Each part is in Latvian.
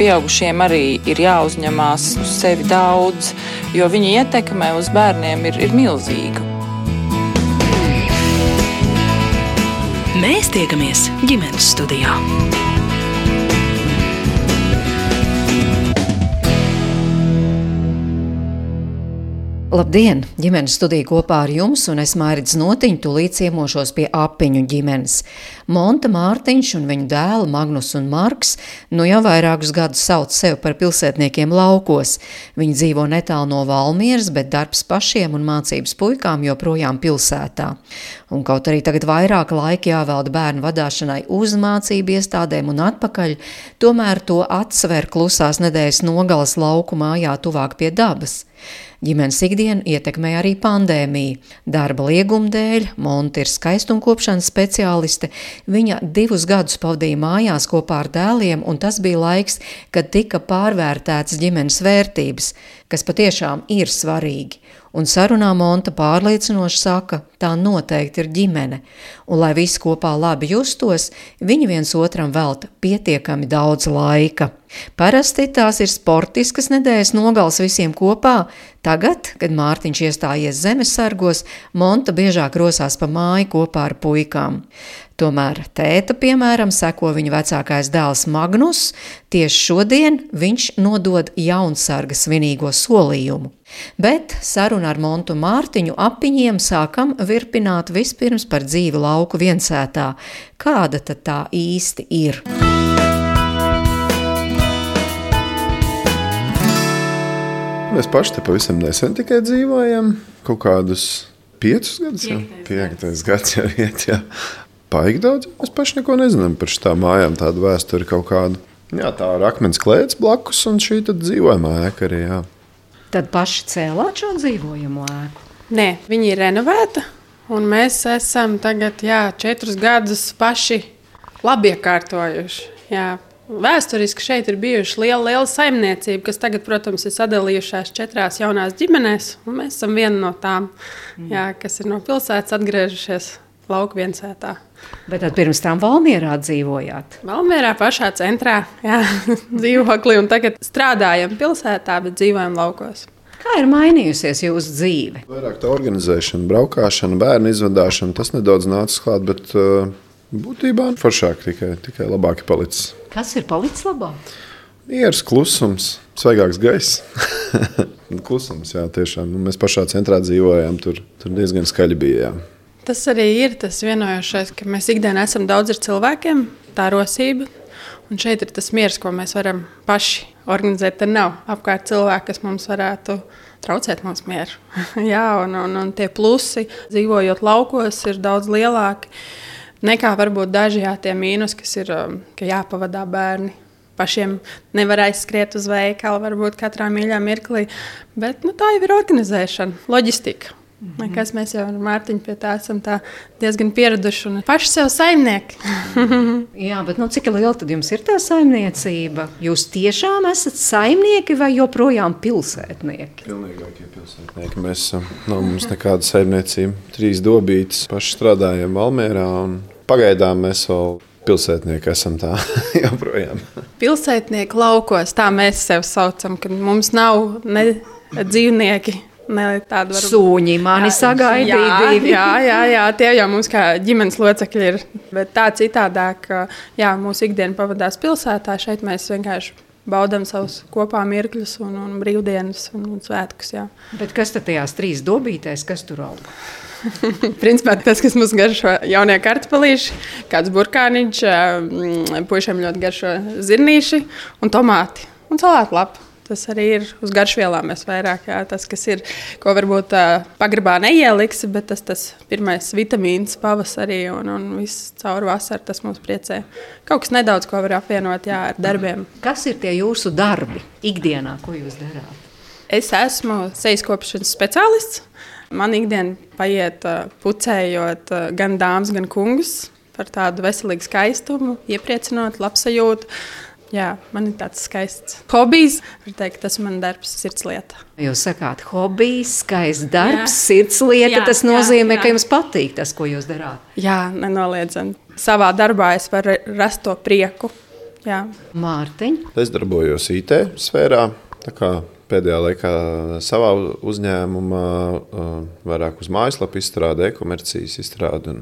pieaugušiem arī ir jāuzņemās uz sevi daudz, jo viņa ietekme uz bērniem ir, ir milzīga. Mēs tiekamies ģimenes studijā. Labdien! Ģimenes studija kopā ar jums, un es Mārcis Notiņu tūlīt ciemošos pie apiņu ģimenes. Monta Mārtiņš un viņa dēli Magnus un Marks nu jau vairākus gadus sauc sevi par pilsētniekiem laukos. Viņi dzīvo netālu no Valmieras, bet darbs pašiem un mācības puikām joprojām pilsētā. Un kaut arī tagad vairāk laika jāvelda bērnu vadāšanai uz mācību iestādēm un atpakaļ, tomēr to atsver klusās nedēļas nogalas lauku mājā tuvāk pie dabas. Ģimenes ikdienu ietekmē arī pandēmija. Darba lieguma dēļ Monta ir skaistumkopšanas speciāliste. Viņa divus gadus pavadīja mājās kopā ar dēliem, un tas bija laiks, kad tika pārvērtētas ģimenes vērtības, kas patiešām ir svarīgi. Un sarunā Monta pārliecinoši saka, tā noteikti ir ģimene, un lai visi kopā labi justos, viņi viens otram velta pietiekami daudz laika. Parasti tās ir sportiskas nedēļas nogals visiem kopā, tagad, kad Mārtiņš iestājies zemesargos, Monta biežāk rosās pa māju kopā ar puikām. Tomēr tēta, piemēram, seko viņa vecākais dēls Magnus, tieši šodien viņš nodod jaunsarga svinīgo solījumu. Bet sarunu ar Montu Mārtiņu apiņiem sākam virpināt vispirms par dzīvi lauku viensētā. Kāda tad tā īsti ir? Mēs paši te pavisam nesen tikai dzīvojam, kaut kādus piecus gadus. Piektais gads jau iet, jā paigi daudz. Mēs paši neko nezinām par šīm mājām, tādu vēsturi kaut kādu. Jā, tā ir akmens klēts blakus, un šī dzīvojamā ēka arī. Jā. Tad paši cēlāt šo dzīvojamo ēku? Nē, viņi ir renovēti. Un mēs esam tagad jā, četrus gadus paši labi iekārtojuši. Jā. Vēsturiski šeit ir bijuši liela, liela saimniecība, kas tagad, protams, ir sadalījušās četrās jaunās ģimenēs. Mēs esam viena no tām, jā, kas ir no pilsētas atgriežušies lauku viensētā. Bet tad pirms tam Valmjerā dzīvojāt? Valmjerā pašā centrā, jā, dzīvoklī, un tagad strādājam pilsētā, bet dzīvojam laukos. Kā ir mainījusies jūsu dzīve? Vairāk tā organizēšana, braukšana, bērnu izvadāšana, tas nedaudz nācis klāt, bet uh, būtībā foršāk tikai, tikai labāk ir palicis. Kas ir palicis labāk? Mieras, klusums, svaigāks gaiss. klusums, jā, tiešām. Nu, mēs pašā centrā dzīvojām, tur, tur diezgan skaļi bija. Jā. Tas arī ir tas vienojošais, ka mēs ikdienā esam daudz ar cilvēkiem, tā rosība. Un šeit ir tas miers, ko mēs varam paši organizēt. Tur nav apkārt cilvēki, kas mums varētu traucēt mūsu mieru. Jā, un, un, un tie plusi, dzīvojot laukos, ir daudz lielāki nekā varbūt daži jā, tie mīnus, kas ir, um, ka jāpavadā bērni. Pašiem nevar aizskriet uz veikalu, varbūt katrā mīļā mirklī. Bet nu, tā jau ir organizēšana, loģistika. Mm -hmm. Kas mēs jau ar Mārtiņu pie tā esam tā diezgan pieraduši un paši sev saimnieki. Jā, bet nu, cik liela tad jums ir tā saimniecība? Jūs tiešām esat saimnieki vai joprojām pilsētnieki? Pilnīgākie pilsētnieki. Mēs esam, nav mums nekāda saimniecība. Trīs dobītas paši strādājam Valmērā un pagaidām mēs vēl pilsētnieki esam tā joprojām. Pilsētnieki laukos, tā mēs sev saucam, ka mums nav ne dzīvnieki tāda var. Sūņi mani sagaidīja. Jā, jā, jā, jā, tie jau mums kā ģimenes locekļi ir. Bet tā citādāk, jā, mūsu ikdiena pavadās pilsētā. Šeit mēs vienkārši baudām savus kopā mirkļus, un, un brīvdienas un, un svētkus. Jā. Bet kas tad tajās trīs dobītēs, kas tur aug? Principā tas, kas mums garšo jaunie kartupelīši, kāds burkāniņš, puišiem ļoti garšo zirnīši un tomāti un salātu lapu. Tas arī ir uz garšvielām. Vairāk jā, tas, kas ir, ko varbūt uh, pagrabā neieliksi, bet tas, tas pirmais vitamīns pavasarī un, un viss caur vasaru tas mums priecē. Kaut kas nedaudz, ko var apvienot jā, ar darbiem. Kas ir tie jūsu darbi ikdienā, ko jūs darāt? Es esmu sejas kopšanas speciālists. Man ikdiena paiet uh, pucējot uh, gan dāmas, gan kungus par tādu veselīgu skaistumu, iepriecinot, labsajūtu Jā, man ir tāds skaists hobijs. Teikt, tas ir mans darbs, sirdslieta. Jūs sakāt, hobijs, skaists darbs, jā. sirdslieta. Jā, tas nozīmē, jā, jā. ka jums patīk tas, ko jūs darāt. Jā, nenoliedzami. Savā darbā es varu rast to prieku. Jā. Mārtiņa. Es darbojos IT sfērā. tā kā Pēdējā laikā savā uzņēmumā uh, vairāk uz mājaslapu izstrādi, e-komercijas izstrādi. Un...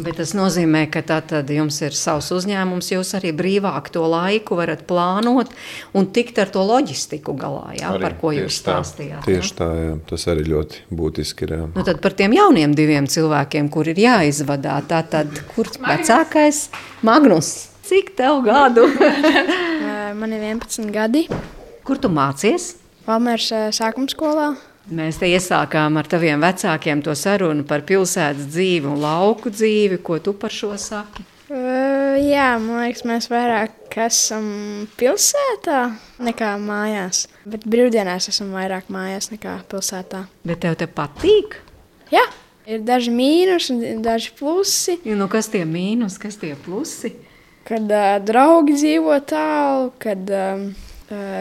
Bet tas nozīmē, ka tad jums ir savs uzņēmums, jūs arī brīvāk to laiku varat plānot un tikt ar to loģistiku galā, jā, Arī par ko jūs tieši tā. stāstījāt. Tieši tā, jā. tas arī ļoti būtiski ir. Jā. Nu, tad par tiem jauniem diviem cilvēkiem, kur ir jāizvadā, tā tad kur vecākais Magnus? Cik tev gadu? Man ir 11 gadi. kur tu mācies? Valmērs sākuma skolā. Mēs te iesākām ar taviem vecākiem to sarunu par pilsētas dzīvi un lauku dzīvi. Ko tu par šo saki? Uh, jā, man liekas, mēs vairāk esam pilsētā nekā mājās. Bet brīvdienās esam vairāk mājās nekā pilsētā. Bet tev te patīk? Jā, ir daži mīnusi un daži plusi. Nu, kas tie mīnus, kas tie plusi? Kad uh, draugi dzīvo tālu, kad um,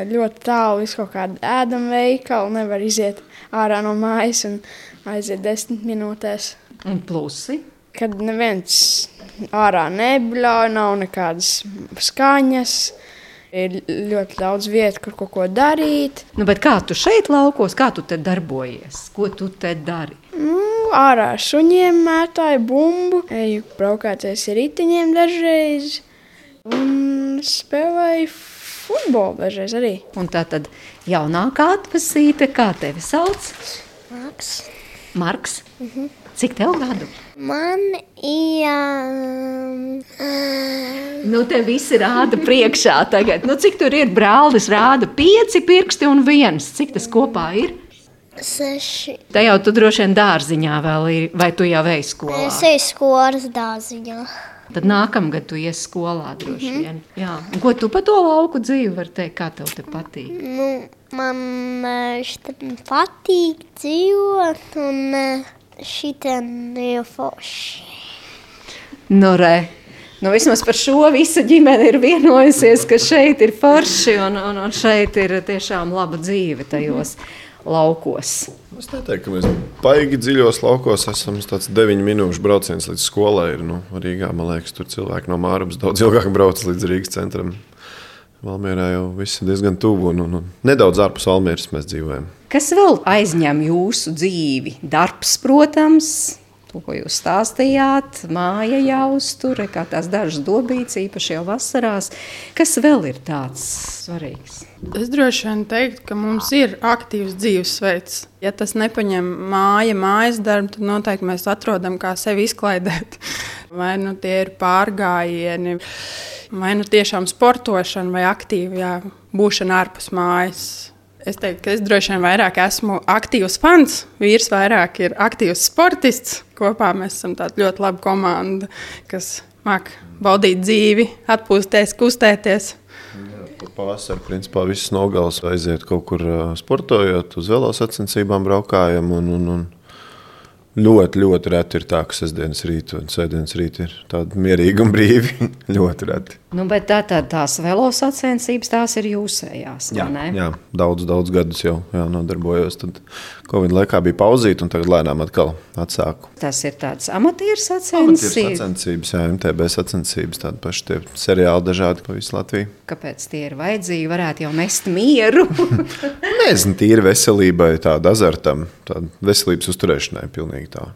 ļoti tālu visu kaut kādu ēdamu veikalu, nevar iziet ārā no mājas un aiziet desmit minūtēs. Un plusi? Kad neviens ārā nebļauj, nav nekādas skaņas. Ir ļoti daudz vietu, kur kaut ko darīt. Nu, kā tu šeit laukos, kā tu te darbojies? Ko tu te dari? Nu, ārā ar suņiem mētāju bumbu, eju braukāties ar riteņiem dažreiz un spēlēju futbolu dažreiz arī. Un tā tad jaunākā atpasīte, kā tevi sauc? Maks. Marks. Mhm. Cik tev gadu? Man ir. Um, Nu, te visi rāda priekšā tagad. Nu, cik tur ir brālis? Rāda pieci pirksti un viens. Cik tas kopā ir? seši. Te jau tu droši vien dārziņā vēl ir, vai tu jau ej skolā? Es eju skolas dārziņā. Tad nākamgad tu iesi skolā droši vien. Jā. Un ko tu par to lauku dzīvi vari teikt? Kā tev te patīk? Nu, man eh, šitien patīk dzīvot, un šitien ir forši. Nu, re. Nu, vismaz par šo visa ģimene ir vienojusies, ka šeit ir forši un, un, un šeit ir tiešām laba dzīve tajos laukos. Es neteiktu, ka mēs baigi dziļos laukos esam. Tas 9 minūšu brauciens līdz skolai ir. Nu, Rīgā, man liekas, tur cilvēki no Mārabas daudz ilgāk brauc līdz Rīgas centram. Valmjerā jau viss ir diezgan tuvu un, un, un nedaudz ārpus Valmjeras mēs dzīvojam. Kas vēl aizņem jūsu dzīvi? Darbs, protams, to, ko jūs stāstījāt, māja jāuztur, kā tās dažas dobītas, īpaši jau vasarās. Kas vēl ir tāds svarīgs? Es droši vien teiktu, ka mums ir aktīvs dzīvesveids. Ja tas nepaņem māja, mājas darbu, tad noteikti mēs atrodam, kā sevi izklaidēt. Vai nu tie ir pārgājieni, vai nu tiešām sportošana, vai aktīva jā, būšana ārpus mājas. Es teiktu, ka es droši vien vairāk esmu aktīvs fans. Vīrs vairāk ir aktīvs sportists. Kopā mēs esam tāda ļoti laba komanda, kas māca baudīt dzīvi, atpūsties, kustēties. Pavasarī, principā, visas nogales aiziet kaut kur sportojot, uz velosacensībām braukājam. Un, un, un Ļoti, ļoti reti ir tā, ka sestdienas rīta un sēdienas rīta ir tāda mierīga un brīva. ļoti reti. Nu, bet tā, tā, tās velosacensības, tās ir jūsējās. Jā, jā, daudz, daudz gadus jau jā, nodarbojos. Tad Covid laikā bija pauzīta, un tagad lēnām atkal atsāku. Tas ir tāds amatieru sacensības. Amatieru sacensības, jā, MTB sacensības, tādi paši tie seriāli dažādi pa visu Latviju. Kāpēc tie ir vajadzīgi? Varētu jau mest mieru. Nezinu, tīri veselībai, tāda azartam, tāda veselības uzturēšanai pilnīgi tā.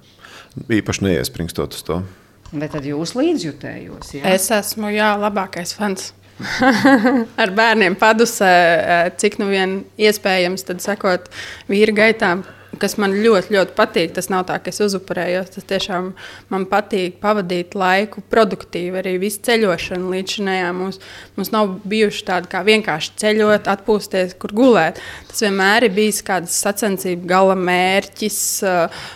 Īpaši neiespringstot uz to. Bet tad jūs līdzjutējos. Jā? Es esmu jā, labākais fans. Ar bērniem padusē, cik nu vien iespējams, tad sekot vīra gaitām, kas man ļoti, ļoti patīk. Tas nav tā, ka es uzupurējos. Tas tiešām man patīk pavadīt laiku produktīvi. Arī viss ceļošana līdz šim mums, mums nav bijuši tādi kā vienkārši ceļot, atpūsties, kur gulēt. Tas vienmēr ir bijis kāds sacensību gala mērķis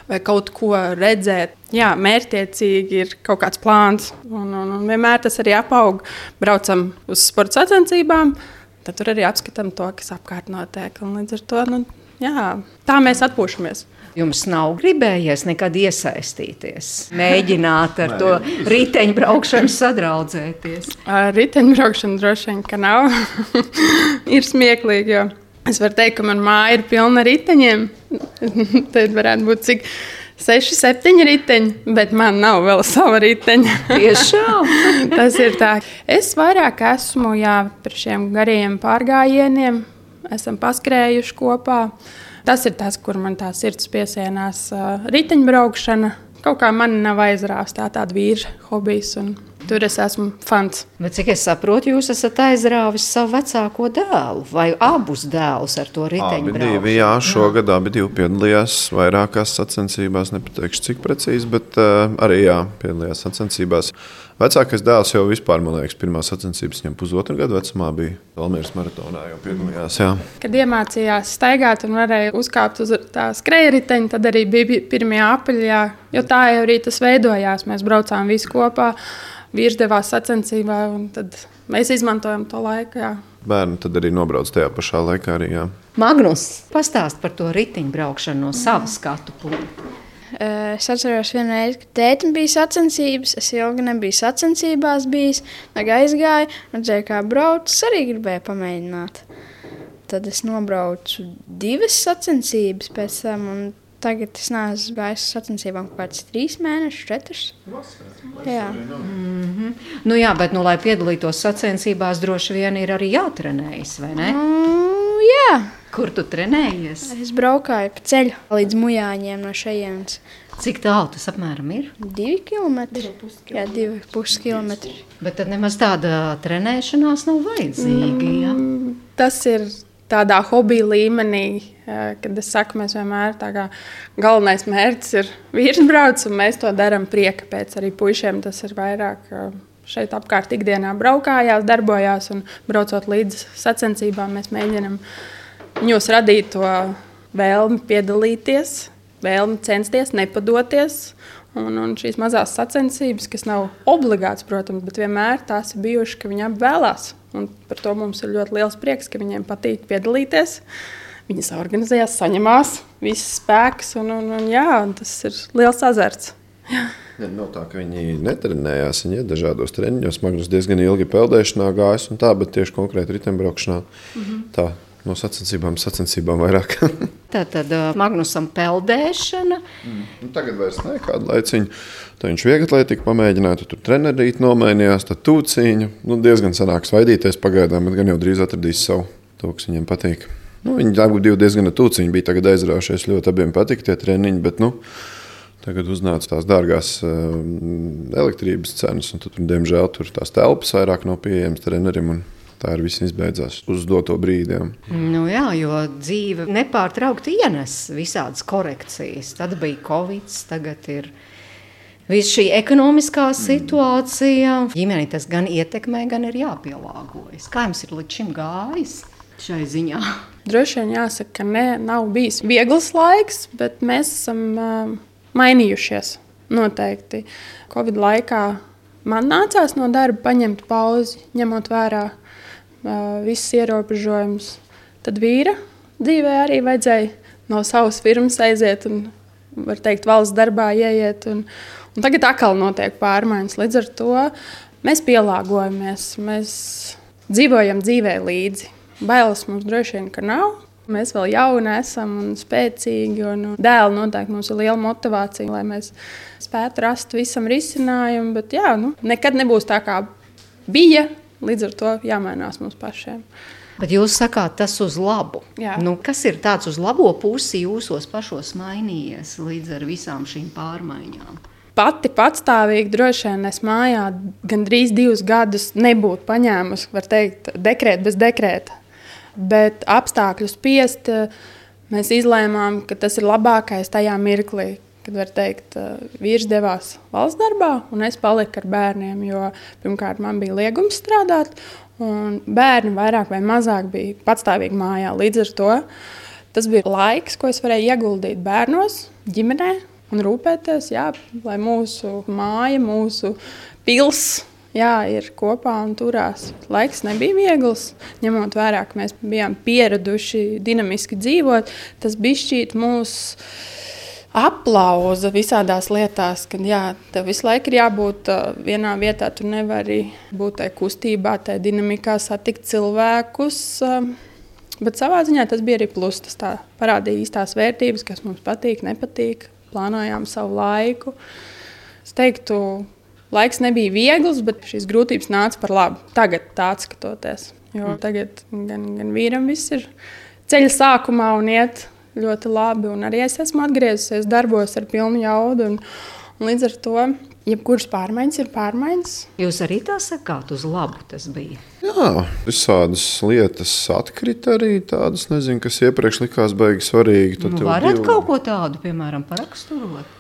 vai kaut ko redzēt. Jā, mērķtiecīgi ir kaut kāds plāns, un, un, un vienmēr tas arī apaug. Braucam uz sporta sacensībām, tad tur arī apskatām to, kas apkārt notiek. Un līdz ar to nu, Jā, tā mēs atpūšamies. Jums nav gribējies nekad iesaistīties, mēģināt ar to riteņbraukšanu sadraudzēties. Ar riteņbraukšanu droši vien, ka nav. ir smieklīgi, jo es varu teikt, ka manā mājā ir pilna ar riteņiem. Tad varētu būt cik seši, septiņi riteņi, bet man nav vēl sava riteņa. Tiešām! Tas ir tā. Es vairāk esmu jā, par šiem gariem pārgājieniem, esam paskrējuši kopā. Tas ir tas, kur man tā sirds piesienās. Riteņbraukšana kaut kā man nav aizrāvsta tā tāda vīra hobijs. Un Tur es esmu fans. Bet, cik es saprotu, jūs esat aizrāvis savu vecāko dēlu vai abus dēlus ar to riteņu. Abi divi, jā, šogad abi divi piedalījās vairākās sacensībās. Nepateikšu, cik precīzi, bet uh, arī jā, piedalījās sacensībās. Vecākais dēls jau vispār, man liekas, pirmā sacensības viņam pusotru gadu vecumā bija Valmīras maratonā. Jau piedalījās. Jā. Kad iemācījās staigāt un varēja uzkāpt uz tā skrejriteņa, tad arī bija pirmie apaļā, jo tā jau arī tas veidojās. Mēs braucām visi kopā, vīrs devās sacensībā, un tad mēs izmantojam to laiku. Jā. Bērni tad arī nobrauc tajā pašā laikā. Arī, jā. Magnus, pastāst par to riteņbraukšanu no savas skatu punkta. Es atceros, vienu reizi, kad tētim bija sacensības. Es ilgi nebiju sacensībās, bijis. Tad aizgāju, redzēju, kā brauc. Es arī gribēju pamēģināt. Tad es nobraucu divas sacensības pēc tam. Tagad es neesmu gājis uz sacensībām kaut kāds trīs mēnešus, četrus. Jā. Mm -hmm. nu, jā, bet, nu, lai piedalītos sacensībās, droši vien ir arī jātrenējas, vai ne? Mm, jā. Kur tu trenējies? Es braukāju pa ceļu līdz mujāņiem no šejienes. Cik tālu tas apmēram ir? Divi kilometri. Jā, divi puskilometri. Bet tad nemaz tāda trenēšanās nav vajadzīga. Ja? Mm, tas ir tādā hobija līmenī, kad es saku, mēs vienmēr tā kā galvenais mērķis ir virsbrauc, un mēs to darām prieka pēc. Arī puišiem tas ir vairāk šeit apkārt ikdienā braukājās, darbojās, un braucot līdz sacensībām, mēs mēģinām viņos radīt to vēlmi piedalīties, vēlmi censties, nepadoties. Un, un šīs mazās sacensības, kas nav obligātas, protams, bet vienmēr tās ir bijušas, ka viņi apvēlās. Un par to mums ir ļoti liels prieks, ka viņiem patīk piedalīties. Viņi organizējās, saņemās visas spēks, un, un, un, jā, un tas ir liels azarts. Jā. Ja, nav tā, ka viņi netrenējās. Viņi ir dažādos treniņos. Magnus diezgan ilgi peldēšanā gājis, tā, bet tieši konkrēti riteņbraukšanā. Mm -hmm. Tā no sacensībām, sacensībām vairāk. tā tad uh, Magnusam peldēšana. Mm. Nu, tagad vairs ne kādu laiciņu. Tad viņš viegli atlētīgi pamēģināja, tur trenerīt nomainījās, tad tūciņu. Nu, diezgan sanāk svaidīties pagaidām, bet gan jau drīz atradīs savu, to, kas viņam patīk. Nu, viņi abi diezgan tūciņi bija tagad aizraujušies, ļoti abiem patika tie treniņi, bet nu, tagad uznāca tās dārgās uh, elektrības cenas, tad, diemžēl, tur tās telpas vairāk nav pieejamas trenerim. Un, tā ir viss izbeidzās uz doto brīdi. Jā. Nu jā, jo dzīve nepārtraukti ienes visādas korekcijas. Tad bija Covid, tagad ir. Viss šī ekonomiskā situācija, ģimeni tas gan ietekmē, gan ir jāpielāgojas. Kā jums ir līdz šim gājis šai ziņā? Droši vien jāsaka, ka ne, nav bijis viegls laiks, bet mēs esam uh, mainījušies. Noteikti. Covid laikā man nācās no darba paņemt pauzi, ņemot vērā visas ierobežojumus. Tad vīra dzīvē arī vajadzēja no savas firmas aiziet un, var teikt, valsts darbā ieiet. Un, un tagad atkal notiek pārmaiņas. Līdz ar to mēs pielāgojamies, mēs dzīvojam dzīvē līdzi. Bailes mums droši vien nav. Mēs vēl jauni esam un spēcīgi. Un dēli noteikti mums ir liela motivācija, lai mēs spētu rast visam risinājumu. Bet jā, nu, nekad nebūs tā, kā bija Līdz ar to jāmainās mums pašiem. Bet jūs sakāt, tas uz labu. Jā. Nu, kas ir tāds uz labo pusi jūsos pašos mainījies līdz ar visām šīm pārmaiņām? Pati patstāvīgi droši vien es mājā gandrīz divus gadus nebūtu paņēmusi, var teikt, dekrētu bez dekrēta. Bet apstākļu spiest, mēs izlēmām, ka tas ir labākais tajā mirklī, kad var teikt, vīrs devās valsts darbā, un es paliku ar bērniem. Jo pirmkārt, man bija liegums strādāt, un bērni vairāk vai mazāk bija patstāvīgi mājā. Līdz ar to tas bija laiks, ko es varēju ieguldīt bērnos, ģimenē un rūpēties, jā, lai mūsu māja, mūsu pilsēta. Jā, ir kopā un turās. Laiks nebija viegls, ņemot vērā, ka mēs bijām pieraduši dinamiski dzīvot. Tas bija šķiet mūsu aplausa visādās lietās, ka jā, tev visu laiku ir jābūt uh, vienā vietā. Tu nevari būt tajā kustībā, tajā dinamikā, satikt cilvēkus. Uh, bet savā ziņā tas bija arī pluss. Tas parādīja īstās vērtības, kas mums patīk, nepatīk. plānojām savu laiku. Es teiktu, laiks nebija viegls, bet šīs grūtības nāca par labu. Tagad tāds skatoties. Jo mm. tagad gan, gan vīram viss ir ceļa sākumā un iet ļoti labi. Un arī es esmu atgriezusies darbos ar pilnu jaudu. Un, un līdz ar to jebkuras pārmaiņas ir pārmaiņas. Jūs arī tā sakāt, uz labu tas bija. Jā, visādas lietas atkrita arī tādas, nezinu, kas iepriekš likās baigi svarīgi. Tad nu, varat kaut ko tādu, piemēram, paraksturot?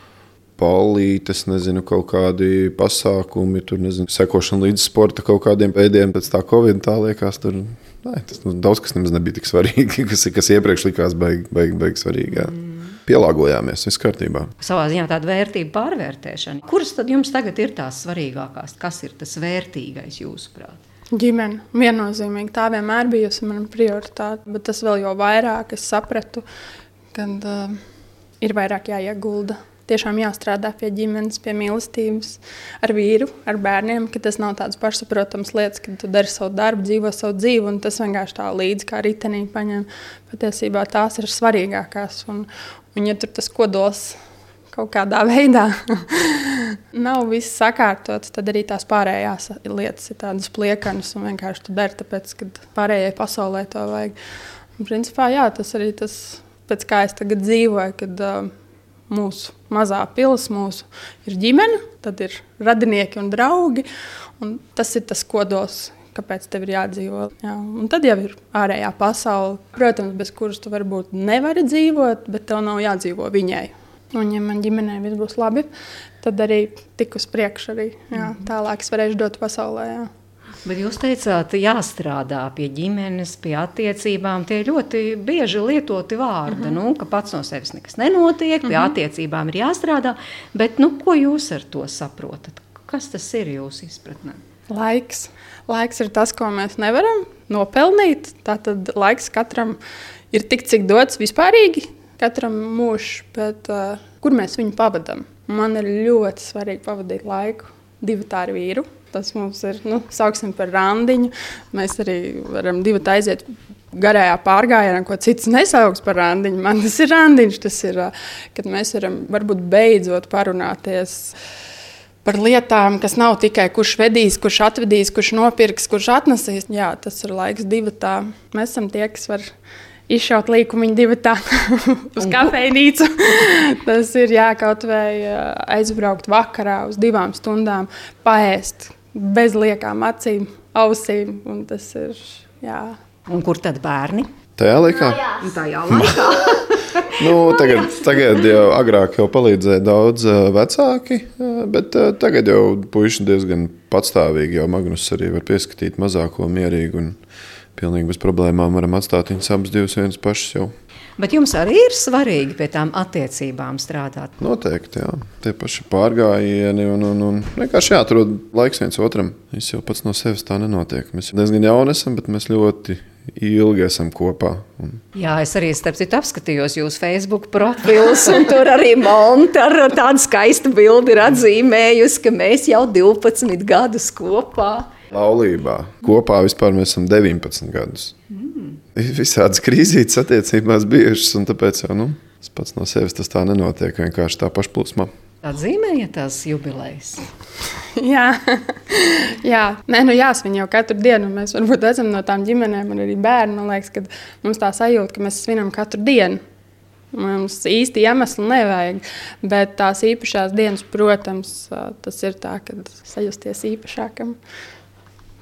Palītes, nezinu, kaut kādi pasākumi, tur nezinu, sekošana līdz sporta kaut kādiem veidiem, pēc tā Covid tā liekas, tur nē, tas nu, daudz kas nemaz nebija tik svarīgi, kas, kas iepriekš likās baigi, baigi svarīgi. Jā. Mm pielāgojāmies, viss kārtībā. Savā ziņā tāda vērtība pārvērtēšana. Kuras tad jums tagad ir tās svarīgākās? Kas ir tas vērtīgais jūsuprāt? Ģimene viennozīmīgi tā vienmēr bijusi mana prioritāte, bet tas vēl jau vairāk es sapratu, ka uh, ir vairāk jāiegulda tiešām jāstrādā pie ģimenes, pie mīlestības, ar vīru, ar bērniem, ka tas nav tāds pašsaprotams lietas, ka tu dari savu darbu, dzīvo savu dzīvi, un tas vienkārši tā līdzi kā ritenī paņem. Patiesībā tās ir svarīgākās. Un, un ja tur tas kodols kaut kādā veidā nav viss sakārtots, tad arī tās pārējās lietas ir tādas pliekanas un vienkārši tu dari, tāpēc, ka pārējai pasaulē to vajag. Un, principā, jā, tas arī tas, pēc kā es tagad dzīvoju, kad uh, mūsu mazā pilsēta, mūsu ir ģimene, tad ir radinieki un draugi. Un tas ir tas kodols, kāpēc tev ir jādzīvo. Jā. Un tad jau ir ārējā pasaule, protams, bez kuras tu varbūt nevari dzīvot, bet tev nav jādzīvo viņai. Un, ja man ģimenē viss būs labi, tad arī tik uz priekšu, arī jā, mhm. tālāk es varēšu dot pasaulē. Jā. Bet jūs teicāt, jāstrādā pie ģimenes, pie attiecībām. Tie ļoti bieži lietoti vārdi. Mm -hmm. nu, ka pats no sevis nekas nenotiek, pie mm -hmm. attiecībām ir jāstrādā. Bet nu, ko jūs ar to saprotat? Kas tas ir jūsu izpratnē? Laiks. Laiks ir tas, ko mēs nevaram nopelnīt. Tātad laiks katram ir tik, cik dots vispārīgi, katram mūžam, bet uh, kur mēs viņu pavadām? Man ir ļoti svarīgi pavadīt laiku divu tādu vīru Tas mums ir, nu, sauksim par randiņu. Mēs arī varam divi aiziet garajā pārgājienā, ko cits nesauks par randiņu. Man tas ir randiņš, tas ir, kad mēs varam varbūt beidzot parunāties par lietām, kas nav tikai kurš vedīs, kurš atvedīs, kurš nopirks, kurš atnesīs. Jā, tas ir laiks divi tā. Mēs esam tie, kas var izšaut līkumu divu tā uz kafejnīcu. Tas ir jā, kaut vai aizbraukt vakarā uz divām stundām, paēst bez liekām acīm, ausīm. Tas ir. Jā. Un kur tad bērni? Tajā laikā? Tajā laikā. nu, tagad, tagad jau agrāk jau palīdzēja daudz vecāki, bet tagad jau puiši diezgan patstāvīgi. Jau Magnus arī var pieskatīt mazāko mierīgu un pilnīgi bez problēmām varam atstāt viņus abus divus viens pašus jau. Bet jums arī ir svarīgi pie tām attiecībām strādāt. Noteikti, jā. Tie paši pārgājieni un, un, un vienkārši jāatrod laiks viens otram. Es jau pats no sevis tā nenotiek. Mēs diezgan jauni esam, bet mēs ļoti ilgi esam kopā. Un... Jā, es arī starp citu apskatījos jūsu Facebook profilus, un tur arī Monta ar tādu skaistu bildi ir atzīmējusi, ka mēs jau 12 gadus kopā. Laulībā kopā vispār mēs esam 19 gadus. Visādas krīzītes attiecībās bijušas, un tāpēc jau nu, tas pats no sevis tas tā nenotiek vienkārši tā pašplūsmā. Atzīmējiet tās jubilejas. jā, jā. Nē, nu jāsvin jau katru dienu. Mēs varbūt esam no tām ģimenēm, un arī bērni. Man liekas, ka mums tā sajūta, ka mēs svinam katru dienu. Mums īsti iemesli nevajag, bet tās īpašās dienas, protams, tas ir tā, kad sajusties īpašākam.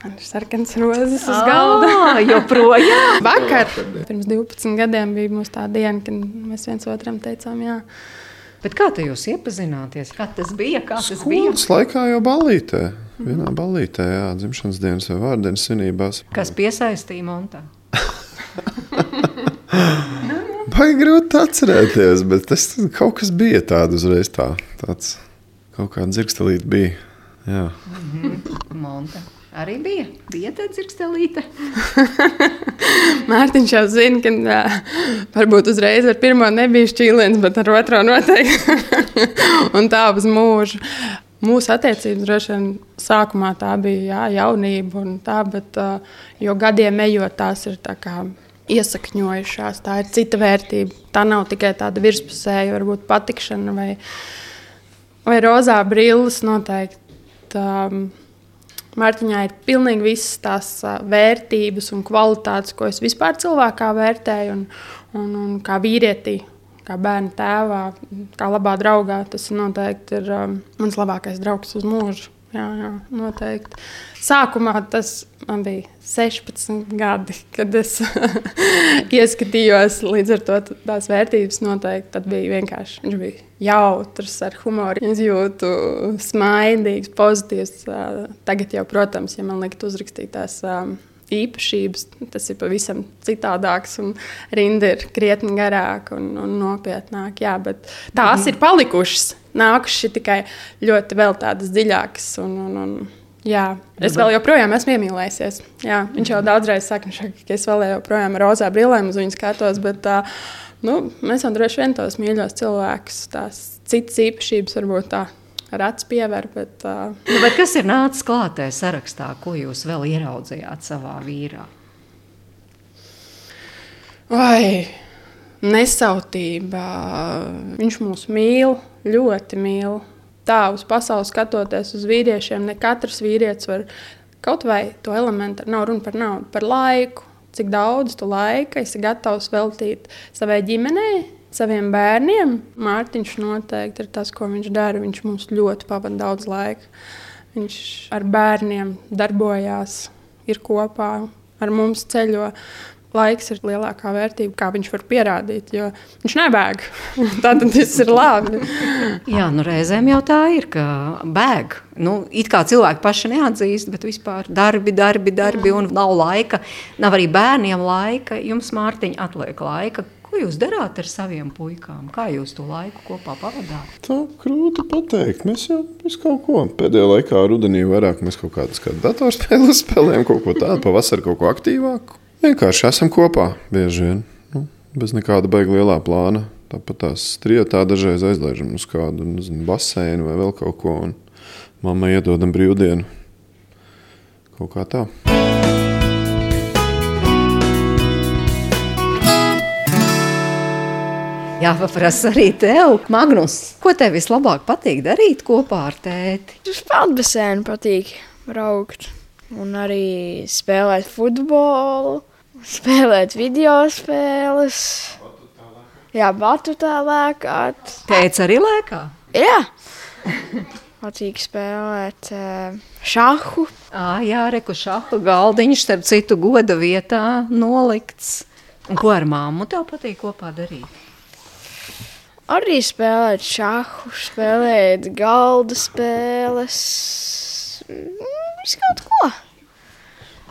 Man ir sarkans rozes uz galda. Oh, joprojām. Vakar, pirms 12 gadiem, bija mums tā diena, kad mēs viens otram teicām, jā. Bet kā te jūs iepazināties? Kā tas bija? Kā tas Skolas bija? laikā jau ballītē. Vienā ballītē, jā, dzimšanas dienas vai vārdienas svinībās. Kas piesaistīja Montā? Vai grūti atcerēties, bet tas kaut kas bija tāds uzreiz tā, tāds kaut kāda dzirkstelīte bija. Jā. -hmm. Monta. Arī bija. Bija tā dzirstelīte. Mārtiņš jau zina, ka uh, varbūt uzreiz ar pirmo nebija šķīliens, bet ar otro noteikti. un tā uz mūžu. Mūsu attiecības droši vien sākumā tā bija jā, jaunība, tā, bet jo gadiem ejot, tās ir iesakņojušās. Tā ir cita vērtība. Tā nav tikai tāda virspusēja, varbūt patikšana vai, vai rozā brilles noteikti. Um, Mārtiņā ir pilnīgi visas tās vērtības un kvalitātes, ko es vispār cilvēkā vērtēju, un, un, un kā vīrietī, kā bērnu tēvā, kā labā draugā. Tas noteikti ir um, mans labākais draugs uz mūžu. Jā, jā, noteikti. Sākumā tas man bija 16 gadi, kad es ieskatījos. Līdz ar to tās vērtības noteikti tad bija vienkārši. Viņš bija jautrs, ar humoru izjūtu, smaidīgs, pozitīvs. Tagad jau, protams, ja man likt uzrakstīt tās īpašības, tas ir pavisam citādāks, un rinda ir krietni garāka un, un nopietnāka. Jā, bet tās mm. ir palikušas. Nākušas tikai ļoti vēl tādas dziļākas. Un, un, un, jā, es vēl joprojām esmu iemīlējies. Jā, viņš jau daudzreiz saka, ka es vēl joprojām ar rozā brīlēm uz viņu skatos. Bet, uh, nu, mēs jau droši vien tos mīļos cilvēkus, tās citas īpašības varbūt tā rats piever. Bet, uh... nu, bet kas ir nācis klātē sarakstā, ko jūs vēl ieraudzījāt savā vīrā? Vai nesautība. Viņš mūs mīl, ļoti mīl. Tā uz pasauli skatoties uz vīriešiem, ne katrs vīrietis var kaut vai to elementu, nav runa par naudu, par laiku. Cik daudz tu laika esi gatavs veltīt savai ģimenei, saviem bērniem. Mārtiņš noteikti ir tas, ko viņš dara. Viņš mums ļoti pavadīja daudz laika. Viņš ar bērniem darbojās, ir kopā ar mums ceļo. Laiks ir lielākā vērtība, kā viņš var pierādīt, jo viņš nebēg. Tad tas ir labi. Jā, nu reizēm jau tā ir, ka bēg. Nu, it kā cilvēki paši neatzīst, bet vispār darbi, darbi, darbi, un nav laika. Nav arī bērniem laika. Jums, Mārtiņa, atliek laika Ko jūs darāt ar saviem puikām? Kā jūs to laiku kopā pavadāt? Tā grūti pateikt. Mēs jau visu kaut ko. Pēdējā laikā, rudenī, vairāk mēs kaut kādas kā datorspēles spēlējam, kaut ko tādu, pavasarī kaut ko aktīvāku. Vienkārši esam kopā bieži vien. Nu, bez nekāda baiga lielā plāna. Tāpat tās trijotā dažreiz aizlaižam uz kādu nezinu, baseinu vai vēl kaut ko. Mammai iedodam brīvdienu. Kaut kā tā. Jāpaprasa arī tev, Magnus, ko tev vislabāk patīk darīt kopā ar tēti? Uz peldbasēnu patīk braukt un arī spēlēt futbolu, spēlēt video spēles. Jā, batutā lēkāt. Tēts arī lēkā? Jā. Patīk spēlēt šāhu. À, jā, reku šāhu galdiņš, starp citu, goda vietā nolikts. Un ko ar māmu tev patīk kopā darīt? Arī spēlēt šāhu, spēlēt galda spēles, visu kaut ko.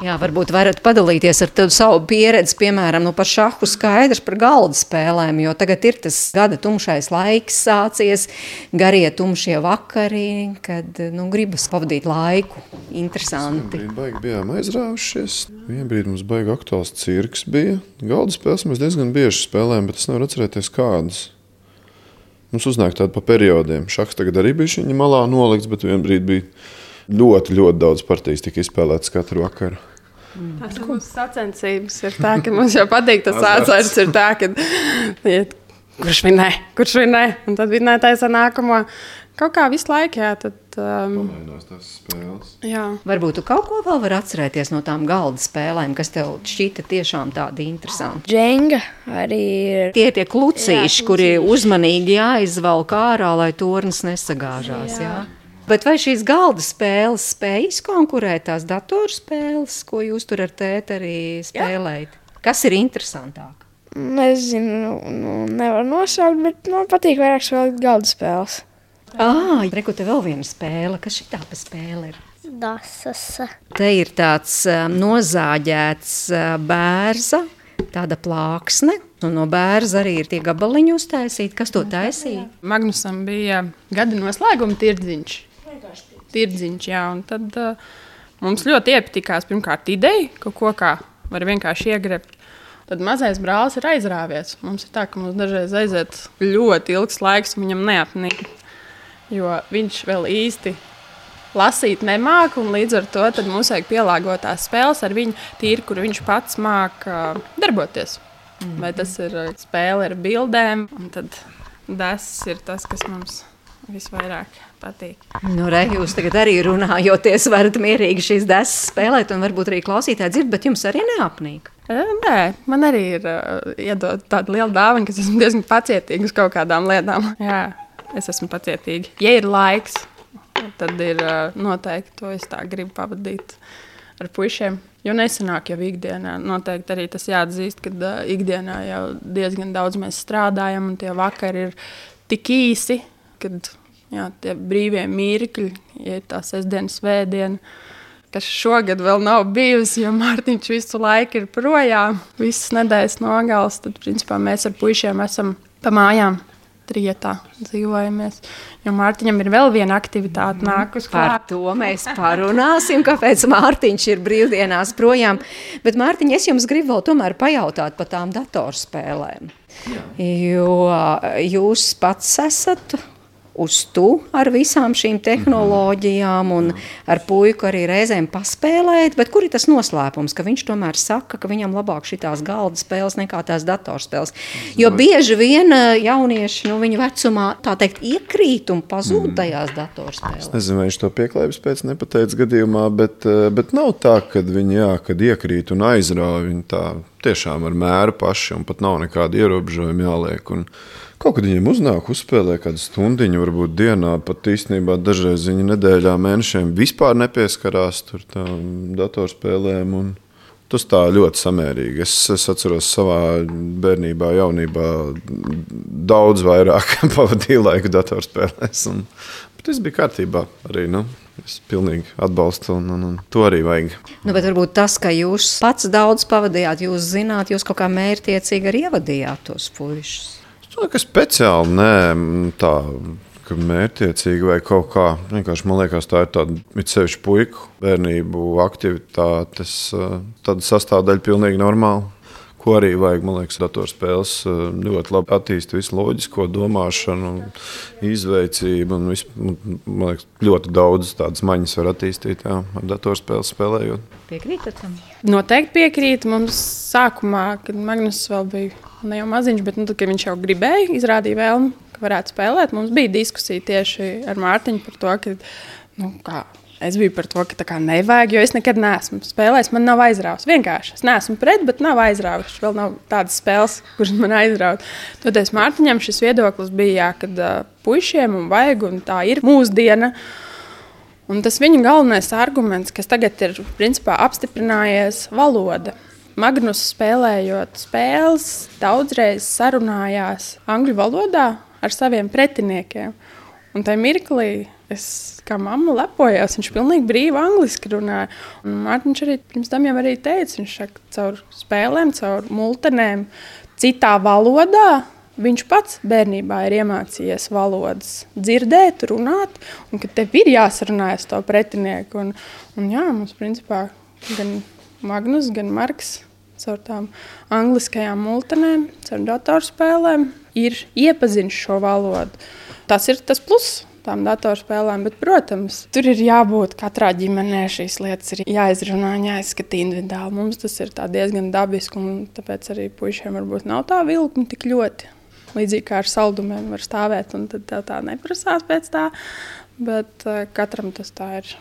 Jā, varbūt varat padalīties ar savu pieredzi, piemēram, nu par šahu skaidrs par galda spēlēm, jo tagad ir tas gada tumšais laiks sācies, garie tumšie vakari, kad nu, gribas pavadīt laiku. Interesanti. Mēs baigi bijām aizrāvušies. Vienā brīdī mums baigi aktuāls cirks bija. Galda spēles mēs diezgan bieži spēlējam, bet es nevaru atcerēties kādas. Mums uznāk tāda pa periodiem. Šachs tagad arī bija viņa malā nolikts, bet vienā brīdī bija ļoti, ļoti daudz partijas tika izspēlētas katru vakaru. Tas ir mūsu sacensības. Ir tā, ka mums jau patīk tas sācējs, ir tā, ka iet, kurš vinē, kurš vinē, un tad vinētais ar nākamo. Kaut kā visu laiku, jā, tad. Um, Pamainās tās spēles. Jā. Varbūt tu kaut ko vēl vari atcerēties no tām galda spēlēm, kas tev šķita tiešām tādi interesanti. Dženga arī ir. Tie ir tie klucīši, jā, kuri uzmanīgi jāizvelk ārā, lai tornis nesagāžās. Jā. Jā? Bet vai šīs galda spēles spēj izkonkurēt tās datorspēles, ko jūs tur ar tēti arī spēlējat? Jā. Kas ir interesantāk? Nezinu, nu, nu, nevaru nosaukt, bet man patīk vairāk spēlēt galda spēles. Ah, reku te vēl viena spēle. Kas šī tā pa spēle ir? Dasas. Te ir tāds nozāģēts bērza, tāda plāksne. Un no bērza arī ir tie gabaliņi uztaisīti. Kas to taisīja? Magnusam bija gada noslēguma tirdziņš. Tirdziņš, jā, un tad uh, mums ļoti iepatikās pirmkārt ideja, ka ko kā var vienkārši iegrebt. Tad mazais brālis ir aizrāvies. Mums ir tā, ka mums dažreiz aiziet ļoti ilgs laiks, un viņam neapnīk jo viņš vēl īsti lasīt nemāku, un līdz ar to mums vajag pielāgot tās spēles ar viņu tīri, kur viņš pats māca darboties. Mm. Vai tas ir spēle ar bildēm, un tad tas ir tas, kas mums visvairāk patīk. Nu, re, jūs tagad arī runājoties, varat mierīgi šīs desas spēlēt, un varbūt arī klausītāji dzird, bet jums arī neapnīk. Nē, man arī ir uh, iedot tāda liela dāvana, ka esmu diezgan pacietīga uz kaut kādām lietām. Jā, es esmu pacietīga. Ja ir laiks, tad ir uh, noteikti to es tā gribu pavadīt ar puišiem. Jo nesenāk jau ikdienā, noteikti arī tas jāatzīst, ka uh, ikdienā jau diezgan daudz mēs strādājam, un tie vakari ir tik īsi, kad jā, tie brīvie mirkļi, ja ir tā sestdiena, svētdiena kas šogad vēl nav bijusi, jo Mārtiņš visu laiku ir projām. Visas nedēļas nogales, tad principā mēs ar puišiem esam pa mājām. Trietā dzīvojamies. Jo Mārtiņam ir vēl viena aktivitāte, mm, nākus klāt. Par to mēs parunāsim, kāpēc Mārtiņš ir brīvdienās projām. Bet, Mārtiņ, es jums gribu vēl tomēr pajautāt par tām datorspēlēm. Jā. Jo jūs pats esat uz tu ar visām šīm tehnoloģijām un ar puiku arī reizēm paspēlēt, bet kur ir tas noslēpums, ka viņš tomēr saka, ka viņam labāk šitās galda spēles nekā tās datorspēles. Jo bieži vien eh, jaunieši, nu, viņu vecumā, tā teikt, iekrīt un pazūd mm. tajās datorspēlēs. Es nezinu, vai viņš to pieklājības pēc nepateica gadījumā, bet, eh, bet nav tā, ka viņi, jā, kad iekrīt un aizrauj, viņi tā tiešām ar mēru paši un pat nav nekāda ierobežojuma jāliek. Un, Kaut kad viņiem uznāk, uzspēlē kādu stundu, varbūt dienā, pat īstenībā dažreiz viņa nedēļā, mēnešiem vispār nepieskarās tam datorspēlēm. Un... Tas tā ļoti samērīgi. Es, es atceros, savā bērnībā, jaunībā daudz vairāk pavadīju laiku datorspēlēs. Un, bet viss bija kārtībā arī. Nu. Es pilnīgi atbalstu, un, un, un to arī vajag. Nu, bet varbūt tas, ka jūs pats daudz pavadījāt, jūs zināt, jūs kaut kā mērķiecīgi arī ievadījāt tos puišus. Ka speciāli nē, tā ka mērķiecīgi vai kaut kā. Vienkārši man liekas, tā ir tāda itsevišķa puiku bērnību aktivitātes sastāvdaļa, pilnīgi normāla. Ko arī vajag, man liekas, datorspēles ļoti labi attīstīt visu loģisko domāšanu, izveicību. Un visu, man liekas, ļoti daudz tādas maņas var attīstīt jā, ar datorspēles spēlējot. Piekrītat tam? Noteikti piekrīt. Mums sākumā, kad Magnus vēl bija ne jau maziņš, bet nu, tad, viņš jau gribēja, izrādīja vēlmi, ka varētu spēlēt. Mums bija diskusija tieši ar Mārtiņu par to, ka nu, kā, es biju par to, ka kā nevajag, jo es nekad neesmu spēlējis. Man nav aizrauts. Vienkārši es neesmu pret, bet nav aizrauts. Vēl nav tādas spēles, kuras man aizraut. Toties Mārtiņam šis viedoklis bija, jā, ka uh, puišiem un vajag, un tā ir mūsdiena. Un tas viņa galvenais arguments, kas tagad ir principā apstiprinājies, ir valoda. Magnus spēlējot spēles, daudzreiz sarunājās angļu valodā ar saviem pretiniekiem. Un tajā mirklī es kā mamma lepojos, viņš pilnīgi brīvi angliski runāja. Un Mārtiņš arī pirms tam jau arī teica, viņš saka, caur spēlēm, caur multenēm, citā valodā. Viņš pats bērnībā ir iemācījies valodas, dzirdēt, runāt, un ka tev ir jāsarunājas ar to pretinieku. Un, un jā, mums principā gan Magnus, gan Marks caur tām angliskajām multenēm, caur datorspēlēm, ir iepazinis šo valodu. Tas ir tas pluss tām datorspēlēm, bet, protams, tur ir jābūt katrā ģimenē. Šīs lietas ir jāizrunā, jāizskata individuāli. Mums tas ir diezgan dabiski, un tāpēc arī puišiem varbūt nav tā vilkme tik ļoti. Līdzīgi kā ar saldumiem var stāvēt, un tad tā neprasās pēc tā. Bet uh, katram tas tā ir.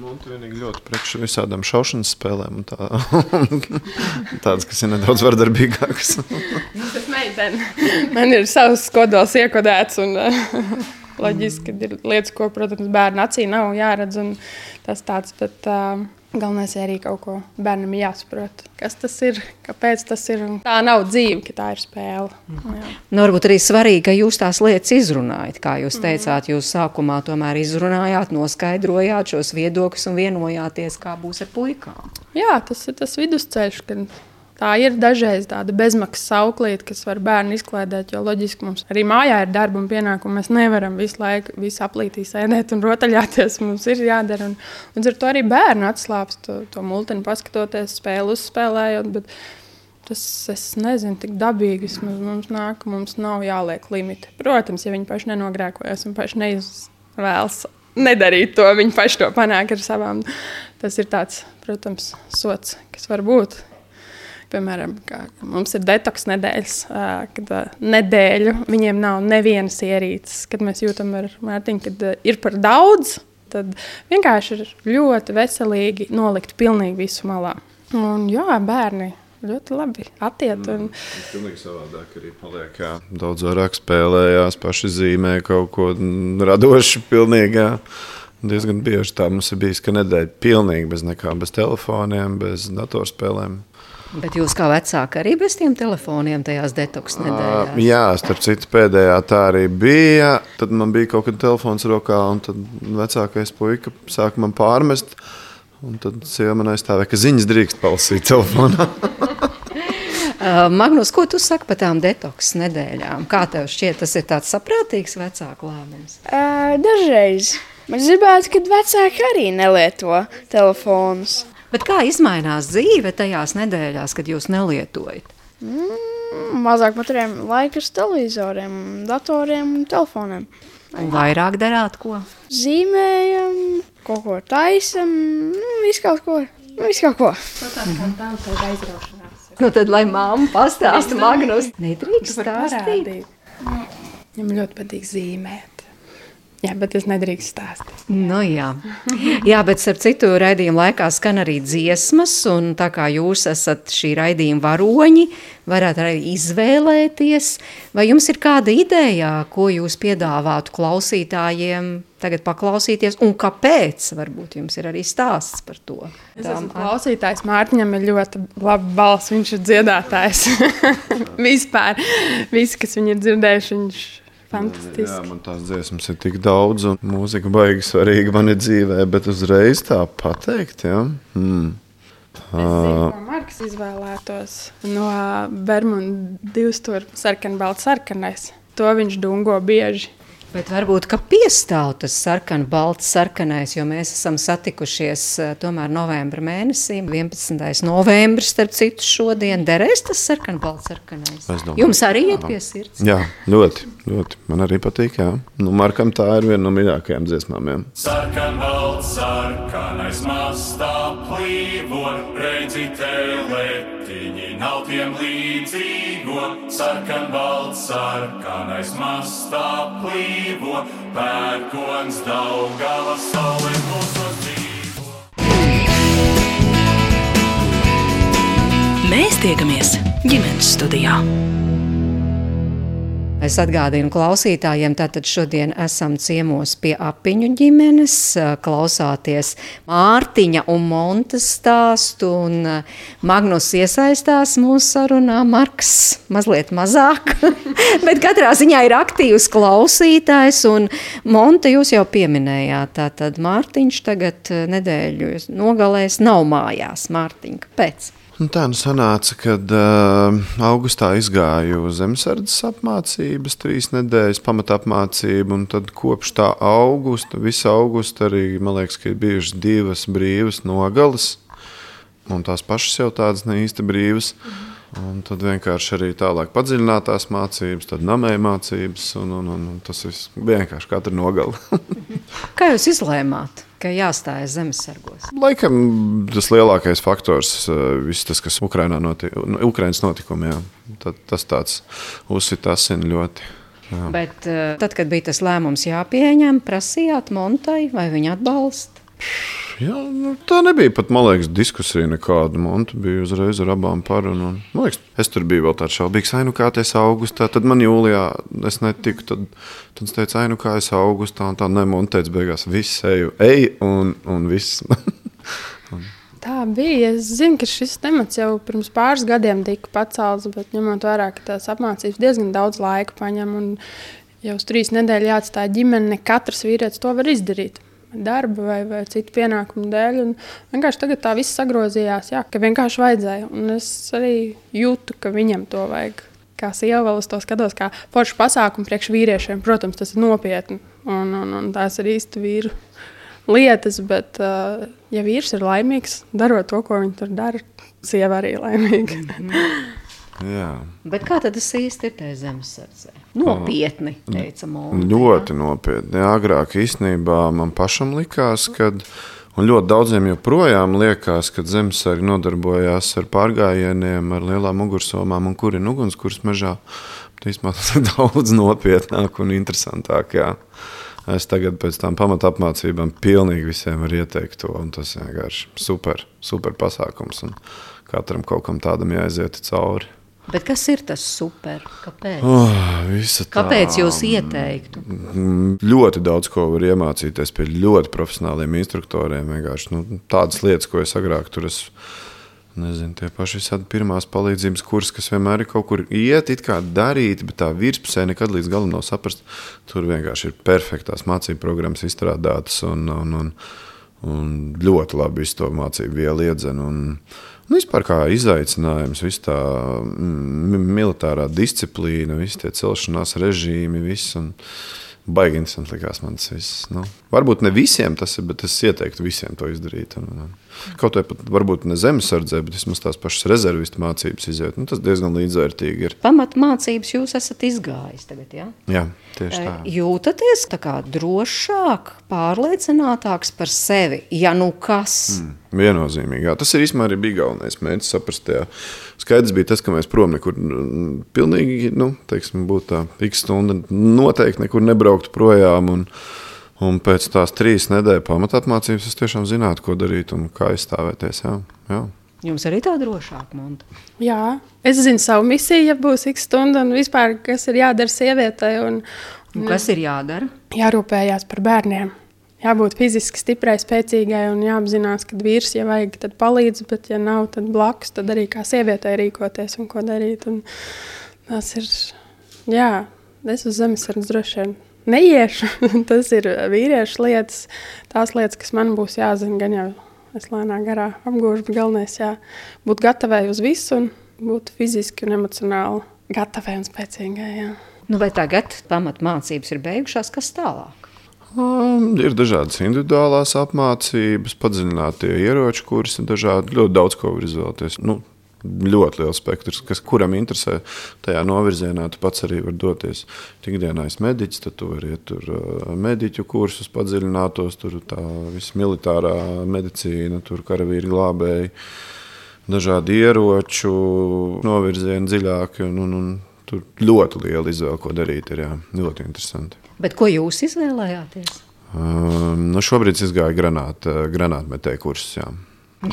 Monte vienīgi ļoti priekš visādām šaušanas spēlēm. Tā, tādas, kas ir nedaudz vardarbīgākas. Tas meitene. Man ir savs kodols iekodēts. Un, loģiski, ka ir lietas, ko, protams, bērnu acī nav jāredz. Tas tāds, bet, uh, Galvenais ir arī kaut ko bērnam jāsaprot. Kas tas ir, kāpēc tas ir. Tā nav dzīve, ka tā ir spēle. Mm. Nu, varbūt arī svarīgi, ka jūs tās lietas izrunājat. Kā jūs mhm. teicāt, jūs sākumā tomēr izrunājāt, noskaidrojāt šos viedokļus un vienojāties, kā būs ar puikām. Jā, tas ir tas vidusceļš, kad Tā ir dažreiz tāda bezmaksas auklīte, kas var bērnu izklaidēt, jo loģiski mums arī mājā ir darba un pienākumi. Mēs nevaram visu laiku visu aplītī sēdēt un rotaļāties. Mums ir jādara. Un, un ar to arī bērnu atslābst to, to multeni, paskatoties, spēli uzspēlējot. Bet, Tas es nezinu, tik dabīgi vismaz mums nāk, mums nav jāliek limiti. Protams, ja viņi paši nenogrēkojas un paši neizvēlas nedarīt to. Viņi paši to panāk ar savām. Tas ir tāds, protams, sots, kas var būt. Piemēram, mums ir detoks nedēļas, kad nedēļu viņiem nav nevienas ierīces, kad mēs jūtam ar Mārtiņu, kad ir par daudz. Tad vienkārši ir ļoti veselīgi nolikt pilnīgi visu malā. Un, jā, bērni ļoti labi attiekti. Un... Tas pilnīgi savādāk arī paliek. Jā. Daudz vairāk spēlējās, paši zīmē kaut ko radošu. Pilnīgi, jā. Diezgan bieži tā mums ir bijis, ka nedēļa pilnīgi bez nekā, bez telefoniem, bez datorspēlēm. Bet jūs kā vecāki arī bez tiem telefoniem tajās detoks nedēļās? Uh, jā, starp citu, pēdējā tā arī bija. Tad man bija kaut kāda telefons rokā, un tad vecākais puika sāka man pārmest. Un tad sieva man aizstāvēja, ka ziņas drīkst palasīt telefonā. Uh, Magnus, ko tu saki par tām detoks nedēļām? Kā tev šķiet, tas ir tāds saprātīgs vecāku lēmums? Uh, dažreiz. Es gribētu, ka vecāki arī nelieto telefonus. Bet kā izmainās dzīve tajās nedēļās, kad jūs nelietojat? Mm, mazāk patērējam laiku uz televizoriem, datoriem un telefoniem. Un vairāk darāt ko? Zīmējam, kaut ko taisam, nu, visu kaut ko. Nu, visu kaut ko. Mhm. Nu, tad, lai mamma pastāsta, Magnus, nedrīkst stāstīt. Viņam ļoti patīk zīmēt. Jā, bet es nedrīkstu stāstīt. Nu, jā. jā, bet ar citu raidījumu laikā skan arī dziesmas, un tā kā jūs esat šī raidījuma varoņi, varat arī izvēlēties, vai jums ir kāda ideja, ko jūs piedāvātu klausītājiem tagad paklausīties, un kāpēc? Varbūt jums ir arī stāsts par to. Es esmu klausītājs, Mārtiņam ir ļoti laba balss, viņš ir dziedātājs. Vispār, visi, kas viņu ir dzirdējuši, viņš fantastiski. Jā, man tās dziesmas ir tik daudz, un mūzika baigi svarīga man ir dzīvē, bet uzreiz tā pateikt, jā. Hmm. Uh, Marks izvēlētos no Bermuda divstūra sarkanbalts sarkanais. To viņš dungo bieži. Bet varbūt, ka piestāv tas sarkans, balts, sarkanais, jo mēs esam satikušies eh, tomēr novembra mēnesī, 11. novembris, starp citu, šodien derēs tas sarkans, balts, sarkanais. Jums arī iet pie sirds? Jā, ļoti, ļoti. Man arī patīk, jā. Nu, Markam tā ir viena no mīļākajām dziesmām, jā. Sarkan, balts, sarkanais mastā plīvo, redzi teletiņi, nav tiem līdzīgo. Sarkan, balts, sarkanais mastā plīvo pērkons Daugava saule mūsos dzīvo. Mēs tiekamies ģimenes studijā. Es atgādinu klausītājiem, tātad šodien esam ciemos pie apiņu ģimenes, klausāties Mārtiņa un Montas stāstu, un Magnus iesaistās mūsu sarunā, Marks mazliet mazāk, bet katrā ziņā ir aktīvs klausītājs, un Monta jūs jau pieminējāt, tātad Mārtiņš tagad nedēļu nogalēs nav mājās. Mārtiņ, kāpēc? Un tā nu sanāca, kad uh, augustā izgāju zemesardzes apmācības, trīs nedēļas pamatapmācību, un tad kopš tā augusta, visa augusta arī, man liekas, ka ir bijušas divas brīvas nogales, un tās pašas jau tādas ne īsti brīvas. Un tad vienkārši arī tālāk padziļinātās mācības, tad namēja mācības, un, un, un, un tas viss vienkārši katra nogala. Kā jūs izlēmāt? Ka jāstājas zemesargos? Laikam tas lielākais faktors, eh, viss tas, kas Ukrainā notika, nu, Ukrainas notikumi, jā, tad, tas tāds uzsit asini ļoti. Jā. Bet eh, tad, kad bija tas lēmums jāpieņem, prasījāt Montai vai viņa atbalstu? Jā, nu, tā nebija pat, liekas, diskusija nekāda. Man bija uzreiz ar abām par. Un, un, man liekas, es tur biju vēl tāds šaubīgs, ai, nu kā tas augustā. Tad man jūlijā es netiku. Tad, tad es teicu, ai, nu kā es augustā. Un tā ne, man teica, beigās viss eju, ej, un, un viss. Tā bija. Es zinu, ka šis temats jau pirms pāris gadiem tika pacelts, bet ņemot vērā, ka tās apmācības diezgan daudz laika paņem. Jau uz trīs nedēļas jāatstāj ģimene, ne katrs vīrietis to var izdarīt darba vai, vai citu pienākumu dēļ. Un vienkārši tagad tā viss sagrozījās, jā, ka vienkārši vajadzēja. Un es arī jūtu, ka viņam to vajag. Kā sieva vēl uz to skatos, kā foršu pasākumu priekš vīriešiem. Protams, tas ir nopietni un, un, un tās ir īsti vīru lietas. Bet, uh, ja vīrs ir laimīgs, darot to, ko viņš tur dara, sieva arī laimīga. Jā. Bet kā tas īsti ir tajā zemesardzē? Nopietni, teica Mūna. Ļoti nopietni. Jā, agrāk īstenībā man pašam likās, ka. Un ļoti daudziem joprojām liekas, ka zemesargi nodarbojās ar pārgājieniem, ar lielām ugunsomām un kuriem ugunskurs mežā. Īstenībā tas ir daudz nopietnāk un interesantāk. Jā. Es tagad pēc tam pamatu apmācībām pilnīgi visiem varu ieteikt to. Tas vienkārši super, super pasākums. Un katram kaut kam tādam jāiziet cauri. Bet kas ir tas super? Kāpēc? Oh, tā. Kāpēc jūs ieteiktu? Mm, Ļoti daudz ko var iemācīties pie ļoti profesionāliem instruktoriem. Vienkārši, nu, tādas lietas, ko es agrāk tur esmu. Nezinu, tie paši visādi pirmās palīdzības kursi, kas vienmēr ir kaut kur iet, it kā darīt, bet tā virspusē nekad līdz galam nav saprast. Tur vienkārši ir perfektās mācību programmas izstrādātas un, un, un, un ļoti labi to mācību vielu iedzen. Un vispār kā izaicinājums, viss tā mm, militārā disciplīna, visi tie celšanās režīmi, viss. Baigi interesanti likās man tas viss. Nu, varbūt ne visiem tas ir, bet es ieteiktu visiem to izdarīt. Un, un, kaut vai pat varbūt ne zemesardzē, bet vismaz tās pašas rezervistu mācības iziet. Nu, tas diezgan līdzvērtīgi ir. Pamatmācības jūs esat izgājis tagad, jā? Jā, tieši tā. Jūtaties tā kā drošāk, pārliecinātāks par sevi, ja nu kas? Mm. Viennozīmīgi. Jā. Tas ir īstenībā arī bija galvenais mērķis. Saprast, jā. Skaidrs bija tas, ka mēs prom nekur pilnīgi, nu, teiksim, būtu tā x stunda, noteikti nekur nebrauktu projām. Un, un pēc tās trīs nedēļu pamatāmācības es tiešām zinātu, ko darīt un kā izstāvēties. Jā. Jā. Jums arī tā drošāk, Monta? Jā, es zinu savu misiju, ja būs x stunda un vispār, kas ir jādara sievietei. Un, un kas ir jādara? Jārūpējās par bērniem jābūt fiziski stiprai, spēcīgai un jāapzinās, ka vīrs, ja vajag, tad palīdz, bet, ja nav, tad blakus, tad arī kā sievietei rīkoties un ko darīt. Un tas ir, jā, es uz zemesardze droši vien neiešu. tas ir vīriešu lietas, tās lietas, kas man būs jāzina, gan jau es lēnā garā apgūšu, bet galvenais jā, būt gatavai uz visu un būt fiziski un emocionāli gatavai un spēcīgai. Jā. Nu, vai tagad pamatmācības ir beigušās, kas tālāk? Um, ir dažādas individuālās apmācības, padziļinātie ieroču kursi, dažādi. Ļoti daudz ko var izvēlēties. Nu, ļoti liels spektrs, kas kuram interesē tajā novirzienā. Tu pats arī vari doties. Ikdienā es mediķis, tad tu vari iet tur mediķu kursus, padziļinātos, tur tā visa militārā medicīna, tur karavīri glābēji, dažādi ieroču novirzieni dziļāki. Un, un, un, tur ļoti liela izvēle, ko darīt. Ir jā, ļoti interesanti. Bet ko jūs izvēlējāties? Um, nu šobrīd es gāju granāt, granātmetēju kursus. Jā.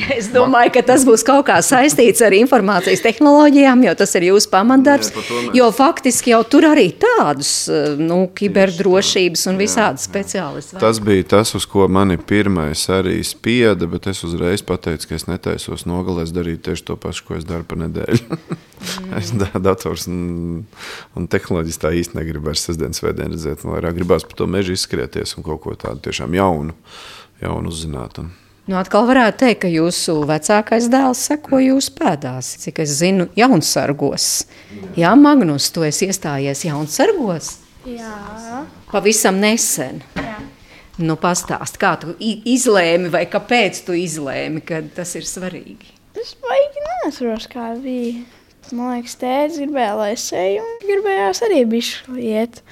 Es domāju, ka tas būs kaut kā saistīts ar informācijas tehnoloģijām, jo tas ir jūsu pamatdarbs. Jo faktiski jau tur arī tādus nu, kiberdrošības un visādas speciālistus. Tas bija tas, uz ko mani pirmais arī spieda, bet es uzreiz pateicu, ka es netaisos nogalēs darīt tieši to pašu, ko es daru pa nedēļu. Mm. es dators un, un tehnoloģijas tā īsti negribu vairs sestdienas vēdienu redzēt. Man vairāk gribās par to mežu izskrieties un kaut ko tādu tiešām jaunu, jaunu uzzināt. Un, Nu, atkal varētu teikt, ka jūsu vecākais dēls seko jūsu pēdās. Cik es zinu, jaunsargos. Jā, Magnus, tu esi iestājies jaunsargos? Jā. Pavisam nesen. Jā. Nu, pastāst, kā tu izlēmi vai kāpēc tu izlēmi, ka tas ir svarīgi? Es baigi neatceros, kā bija. Man liekas, tēvs gribēja, lai es eju, un gribējās arī bišķi iet.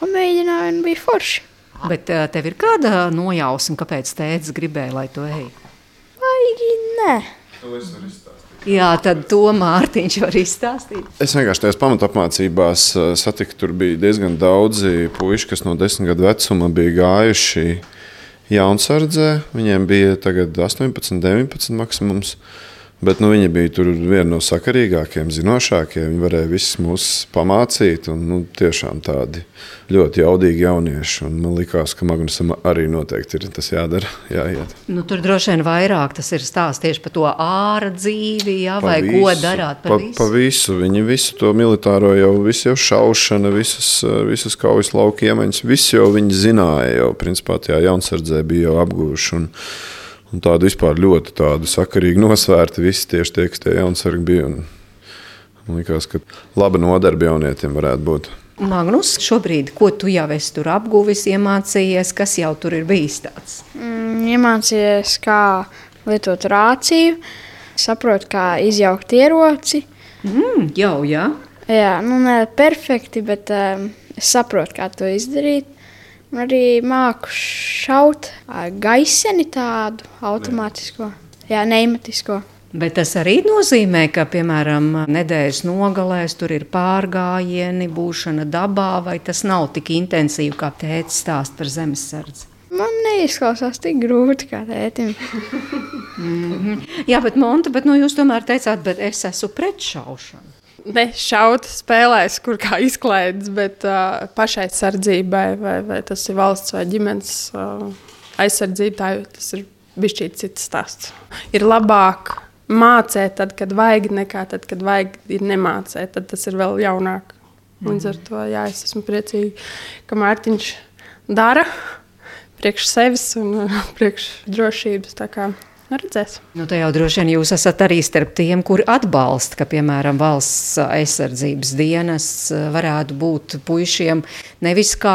Pamēģināju, un bija forši. Bet uh, tev ir kāda nojausma, kāpēc tēvs gribēja, lai tu ej? Baigi nē. Jā, tad to Mārtiņš var izstāstīt. Es vienkārši tajās pamatapmācībās satiku, tur bija diezgan daudzi puiši, kas no desmit gadu vecuma bija gājuši jaunsardzē. Viņiem bija tagad 18, 19 maksimums. Bet nu, viņi bija tur viena no sakarīgākajiem, zinošākajiem. Viņi varēja visus mūs pamācīt. Un, nu, tiešām tādi ļoti jaudīgi jaunieši. Un man liekas, ka Magnusam arī noteikti ir tas jādara. Jāiet. Nu, tur droši vien vairāk tas ir stāsts tieši par to ārā dzīvi, jā, vai visu, ko darāt par pa, visu. Pa visu. Viņi visu to militāro jau, visu jau šaušana, visas, visas kaujas lauka iemaņas, visu jau viņi zināja. Jau principā tajā jaunsardzē bija jau apguvuši. Un, Un tādu vispār ļoti tādu sakarīgu nosvērtu visi tieši tie, kas tie jaunsargi bija. Un, man liekas, ka laba nodarbe jaunietiem varētu būt. Magnus, šobrīd, ko tu jau esi tur apguvis, iemācījies, kas jau tur ir bijis tāds? Mm, iemācījies, kā lietot rāciju, saprotu, kā izjaukt ieroci. Mm, jau, jā. Jā, nu ne perfekti, bet um, es saprotu, kā to izdarīt. Arī māku šaut gaiseni tādu automātisko, jā, neimatisko. Bet tas arī nozīmē, ka, piemēram, nedēļas nogalēs tur ir pārgājieni, būšana dabā, vai tas nav tik intensīvi, kā tēvs stāsta par zemesardzi. Man neizklausās tik grūti kā tētim. Jā, bet Monta, bet, nu, jūs tomēr teicāt, bet es esmu pret šaušanu. Ne šaut spēlēs, kur kā izklaides, bet uh, pašai sardzībai, vai, vai tas ir valsts vai ģimenes uh, aizsardzība, tā, jau- tas ir bijis cits stāsts. Ir labāk mācīt, tad, kad vajag, nekā tad, kad vajag ir nemācīt. Tad tas ir vēl jaunāk. Līdz ar to jā, es esmu priecīga, ka Mārtiņš dara priekš sevis un priekš drošības. Nu, redzēs. Nu, tā jau droši vien jūs esat arī starp tiem, kuri atbalsta, ka, piemēram, valsts aizsardzības dienas varētu būt puišiem nevis kā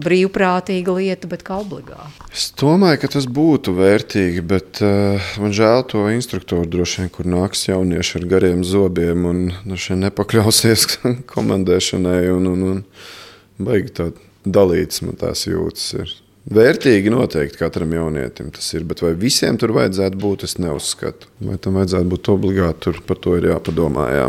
brīvprātīga lieta, bet kā obligāta. Es domāju, ka tas būtu vērtīgi, bet uh, man žēl to instruktoru droši vien, kur nāks jaunieši ar gariem zobiem un droši vien nepakļausies komandēšanai un, un, un baigi tā dalīts man tās jūtas. Ir. Vērtīgi noteikti katram jaunietim tas ir, bet vai visiem tur vajadzētu būt, es neuzskatu. Vai tam vajadzētu būt obligāti, tur par to ir jāpadomā. Jā.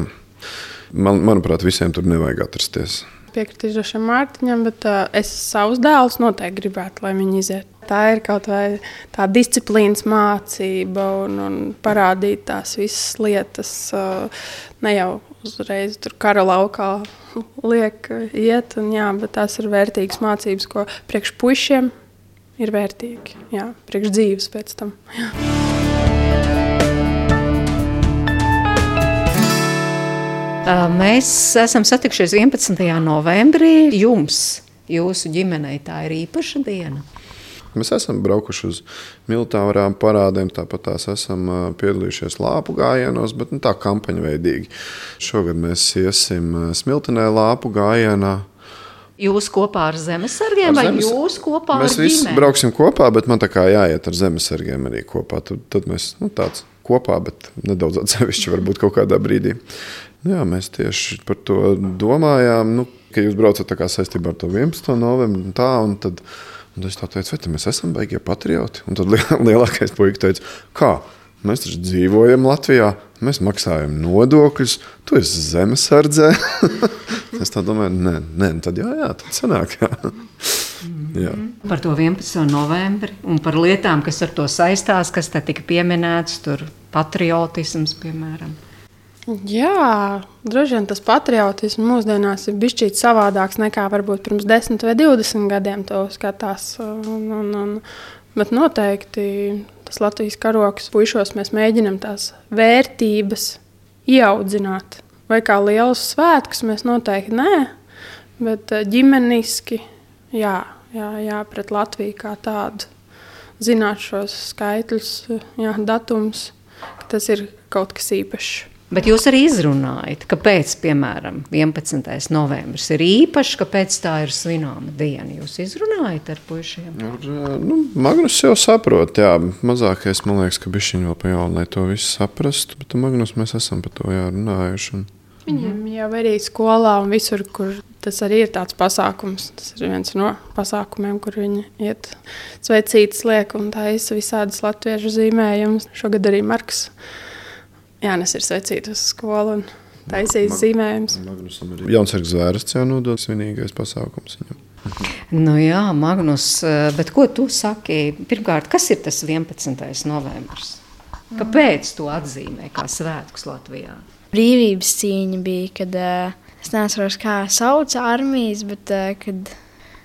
Man, manuprāt, visiem tur nevajag atrasties. Piekritīšu Mārtiņam, bet uh, es savus dēlus noteikti gribētu, lai viņi iziet. Tā ir kaut vai tā disciplīnas mācība un, un parādīt tās visas lietas. Uh, ne jau uzreiz tur kara laukā liek iet, un, jā, bet tās ir vērtīgas mācības, ko priekš puišiem ir vērtīgi. Jā, priekš dzīves pēc tam. Jā. Mēs esam satikušies 11. novembrī. Jums, jūsu ģimenei, tā ir īpaša diena. Mēs esam braukuši uz militārām parādēm, tāpat tās esam piedalījušies lāpu gājienos, bet nu, tā kampaņa veidīgi. Šogad mēs iesim smiltenē lāpu gājienā. Jūs kopā ar zemesargiem Ar vai zemes- jūs kopā Mēs ar visi ģimeni? brauksim kopā, bet man tā kā jāiet ar zemesargiem arī kopā. Tad, tad mēs nu, tāds kopā, bet nedaudz atsevišķi varbūt kaut kādā brīdī. Nu Jā, mēs tieši par to domājām, nu, ka jūs braucat saistībā ar to 11. novembri un tā, un tad, un es tā teicu, vai mēs esam baigie patrioti? Un tad liel- lielākais puika teica, kā? Mēs taču dzīvojam Latvijā, mēs maksājam nodokļus, tu esi zemesardzē. es tā domāju, nē, nē, nu tad jā, jā, tad sanāk. Jā. jā. Par to 11. novembri un par lietām, kas ar to saistās, kas te tika pieminēts, tur patriotisms, piemēram. Jā, droši vien tas patriotisms mūsdienās ir bijis savādāks nekā varbūt pirms 10 vai 20 gadiem. To skatās. Un, un, un, bet noteikti tas Latvijas karoks puišos mēs mēģinām tās vērtības ieaudzināt. Vai kā lielus svētkus mēs noteikti nē, bet eh, ģimeniski jā, jā, jā pret Latviju kā tādu. Zināt šos skaitļus, jā, datums, ka tas ir kaut kas īpašs. Bet jūs arī izrunājat, kāpēc, piemēram, 11. novembris ir īpašs, kāpēc tā ir zināma diena. Jūs izrunājat ar puišiem. Ar, ā, nu, Magnus jau saprot, jā, mazākais man liekas, ka viņš vēl pa jaunu, lai to visu saprastu. Bet ar Magnus mēs esam par to jā, runājuši. Un... Viņiem jau arī skolā un visur, kur tas arī ir tāds pasākums. Tas ir viens no pasākumiem, kur viņi iet sveicītas liek un taisa visādas latviešu zīmējumus. Šogad arī Marks Jānis ir sveicīts uz skolu un taisījis zīmējumus. Magnusam ir Jaunsargs zvērsts jau nodots svinīgais pasākums. Viņam. Nu jā, Magnus, eh, bet ko tu saki? Pirmkārt, kas ir tas 11. novembris? Kāpēc to atzīmē kā svētkus Latvijā? Brīvības cīņa bija, kad uh, es neatceros, kā sauc armijas, bet uh, kad,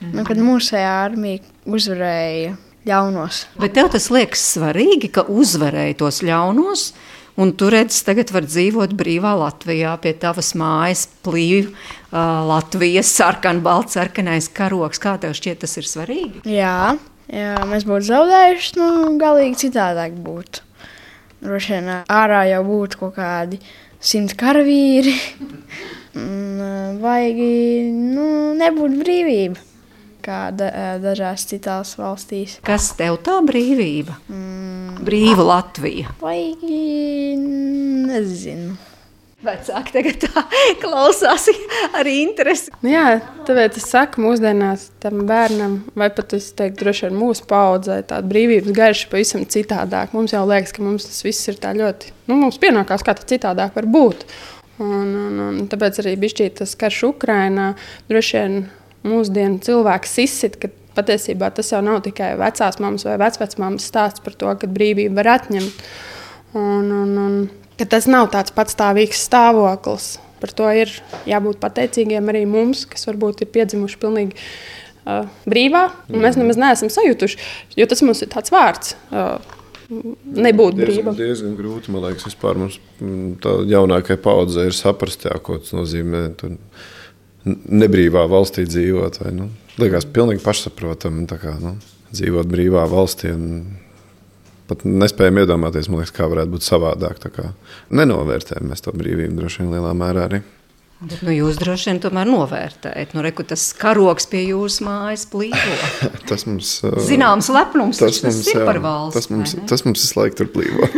nu, kad mūsējā armija uzvarēja ļaunos. Bet tev tas liekas svarīgi, ka uzvarēja tos ļaunos, un tu redzi, tagad var dzīvot brīvā Latvijā, pie tavas mājas plīv uh, Latvijas sarkanbalts, sarkanais karoks. Kā tev šķiet, tas ir svarīgi? Jā, jā mēs būtu zaudējuši, nu, galīgi citādāk būtu. Droši vien ārā jau būtu kaut kādi simt karavīri, vajag, nu, nebūt brīvība, kā da, dažās citās valstīs. Kas tev tā brīvība? Mm. Brīva Latvija. Vajag, nezinu. Vecāki tagad tā klausās ar interesi. Nu Jā, tāpēc es saku, mūsdienās tam bērnam, vai pat es teiktu, droši vien mūsu paudzē, tāda brīvības garša pavisam citādāk. Mums jau liekas, ka mums tas viss ir tā ļoti, nu, mums pienākās, kā tas citādāk var būt. Un, un, un tāpēc arī bija tas karš Ukrajinā. Droši vien mūsdienu cilvēks izsit, ka patiesībā tas jau nav tikai vecās mammas vai vecvecmāmas stāsts par to, ka brīvību var atņemt. Un, un, un, tas nav tāds patstāvīgs stāvoklis. Par to ir jābūt pateicīgiem arī mums, kas varbūt ir piedzimuši pilnīgi uh, brīvā. Mēs nemaz neesam sajutuši, jo tas mums ir tāds vārds. Uh, Nebūt brīvam. Tas ir diezgan grūti. Man liekas, vispār mums mm, tā jaunākajai paudzei ir saprast, jā, ko tas nozīmē. Tur nebrīvā valstī dzīvot. Vai, nu, liekas, pilnīgi pašsaprotami kā, nu, dzīvot brīvā valstī. Un, pat nespējam iedomāties, liekas, kā varētu būt savādāk. Nenovērtējam mēs to brīvību droši vien lielā mērā arī. Bet, nu, jūs droši vien tomēr novērtējat, nu, reku, tas karoks pie jūsu mājas plīvo. tas mums zināms lepnums, tas, mums, tas ir jā, par valsts. Tas mums, tas mums visu laiku tur plīvo.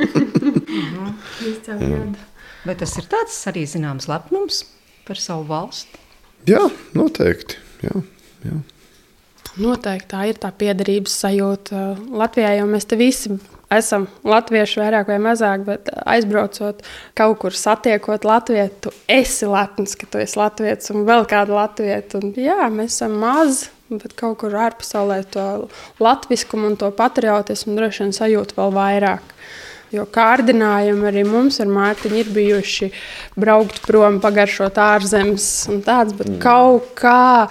Bet tas ir tāds arī zināms lepnums par savu valsti. Jā, noteikti. Jā, jā. Noteikti tā ir tā piederības sajūta Latvijā, jo mēs te visi esam latvieši vairāk vai mazāk, bet aizbraucot kaut kur satiekot latviešu, tu esi lepns, ka tu esi latviečs un vēl kādu latviešu. Jā, mēs esam mazi. Bet kaut kur ārpasaulē to latviskumu un to patriotismu droši vien sajūt vēl vairāk. Jo kārdinājumi arī mums ar Mārtiņu ir bijuši braukt prom, pagaršot ārzemes un tāds, bet mm. kaut kā.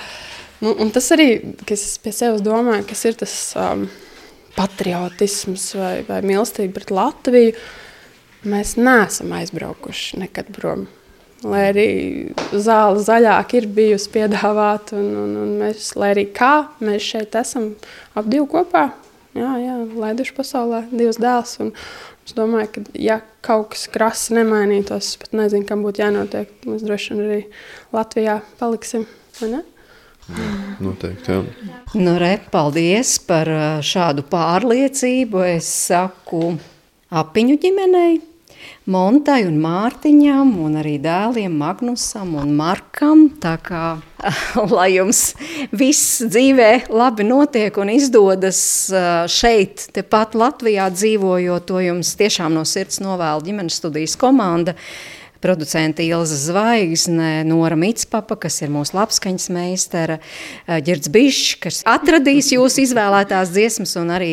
Nu, tas arī, kas pie sevis domāju, kas ir tas um, patriotisms vai, vai mīlestība pret Latviju. Mēs neesam aizbraukuši nekad prom. Lai arī zāle zaļāk ir bijusi piedāvāta, un, un, un mēs, lai arī kā mēs šeit esam ap divu kopā, jā, jā, laiduši pasaulē divus dēlus. Es domāju, ka, ja kaut kas krasi nemainītos, es pat nezinu, kam būtu jānotiek. Mēs droši vien arī Latvijā paliksim. Jā, noteikti. Jā. Nu, re, paldies par šādu pārliecību. Es saku apiņu ģimenei. Montai un Mārtiņam, un arī dēliem Magnusam un Markam. Tā kā lai jums viss dzīvē labi notiek un izdodas šeit, tepat Latvijā dzīvojot, to jums tiešām no sirds novēlu ģimenes studijas komanda producente Ilza Zvaigzne, Nora Mitspapa, kas ir mūsu labskaņas meistara, Girds Bišs, kas atradīs jūsu izvēlētās dziesmas, un arī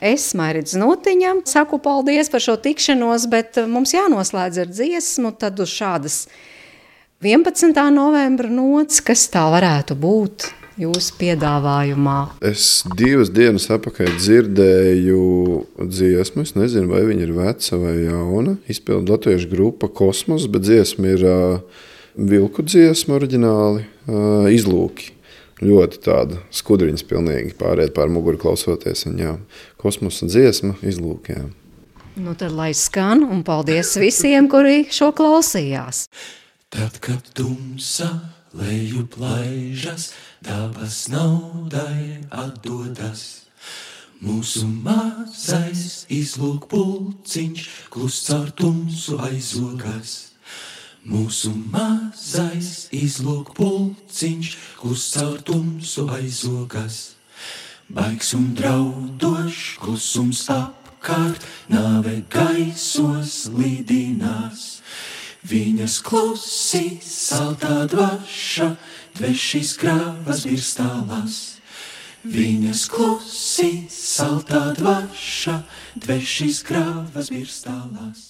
es, Mairidz Notiņam, saku paldies par šo tikšanos, bet mums jānoslēdz ar dziesmu, tad uz šādas 11. novembra nots, kas tā varētu būt jūsu piedāvājumā? Es divas dienas atpakaļ dzirdēju dziesmu. Es nezinu, vai viņa ir veca vai jauna. Izpildīja latviešu grupa Kosmos, bet dziesma ir uh, vilku dziesma oriģināli, uh, izlūki. Ļoti tāda skudriņas, pilnīgi pārējai pār muguru klausoties. Un, jā, kosmosa dziesma, izlūkiem. Nu tad lai skan, un paldies visiem, kuri šo klausījās. Tad, kad tumsa leju plaižas, dabas naudai atdodas. Mūsu mazais izlūk pulciņš, kluss caur tumsu aizogas. Mūsu mazais izlūk pulciņš, kluss caur tumsu aizogas. Baigs un draudošs klusums apkārt, nāve gaisos lidinās. Viņas klusi, saltā dvaša, dvešīs krāvas virstālās. Viņas klusi, saltā dvaša, dvešīs krāvas virstālās.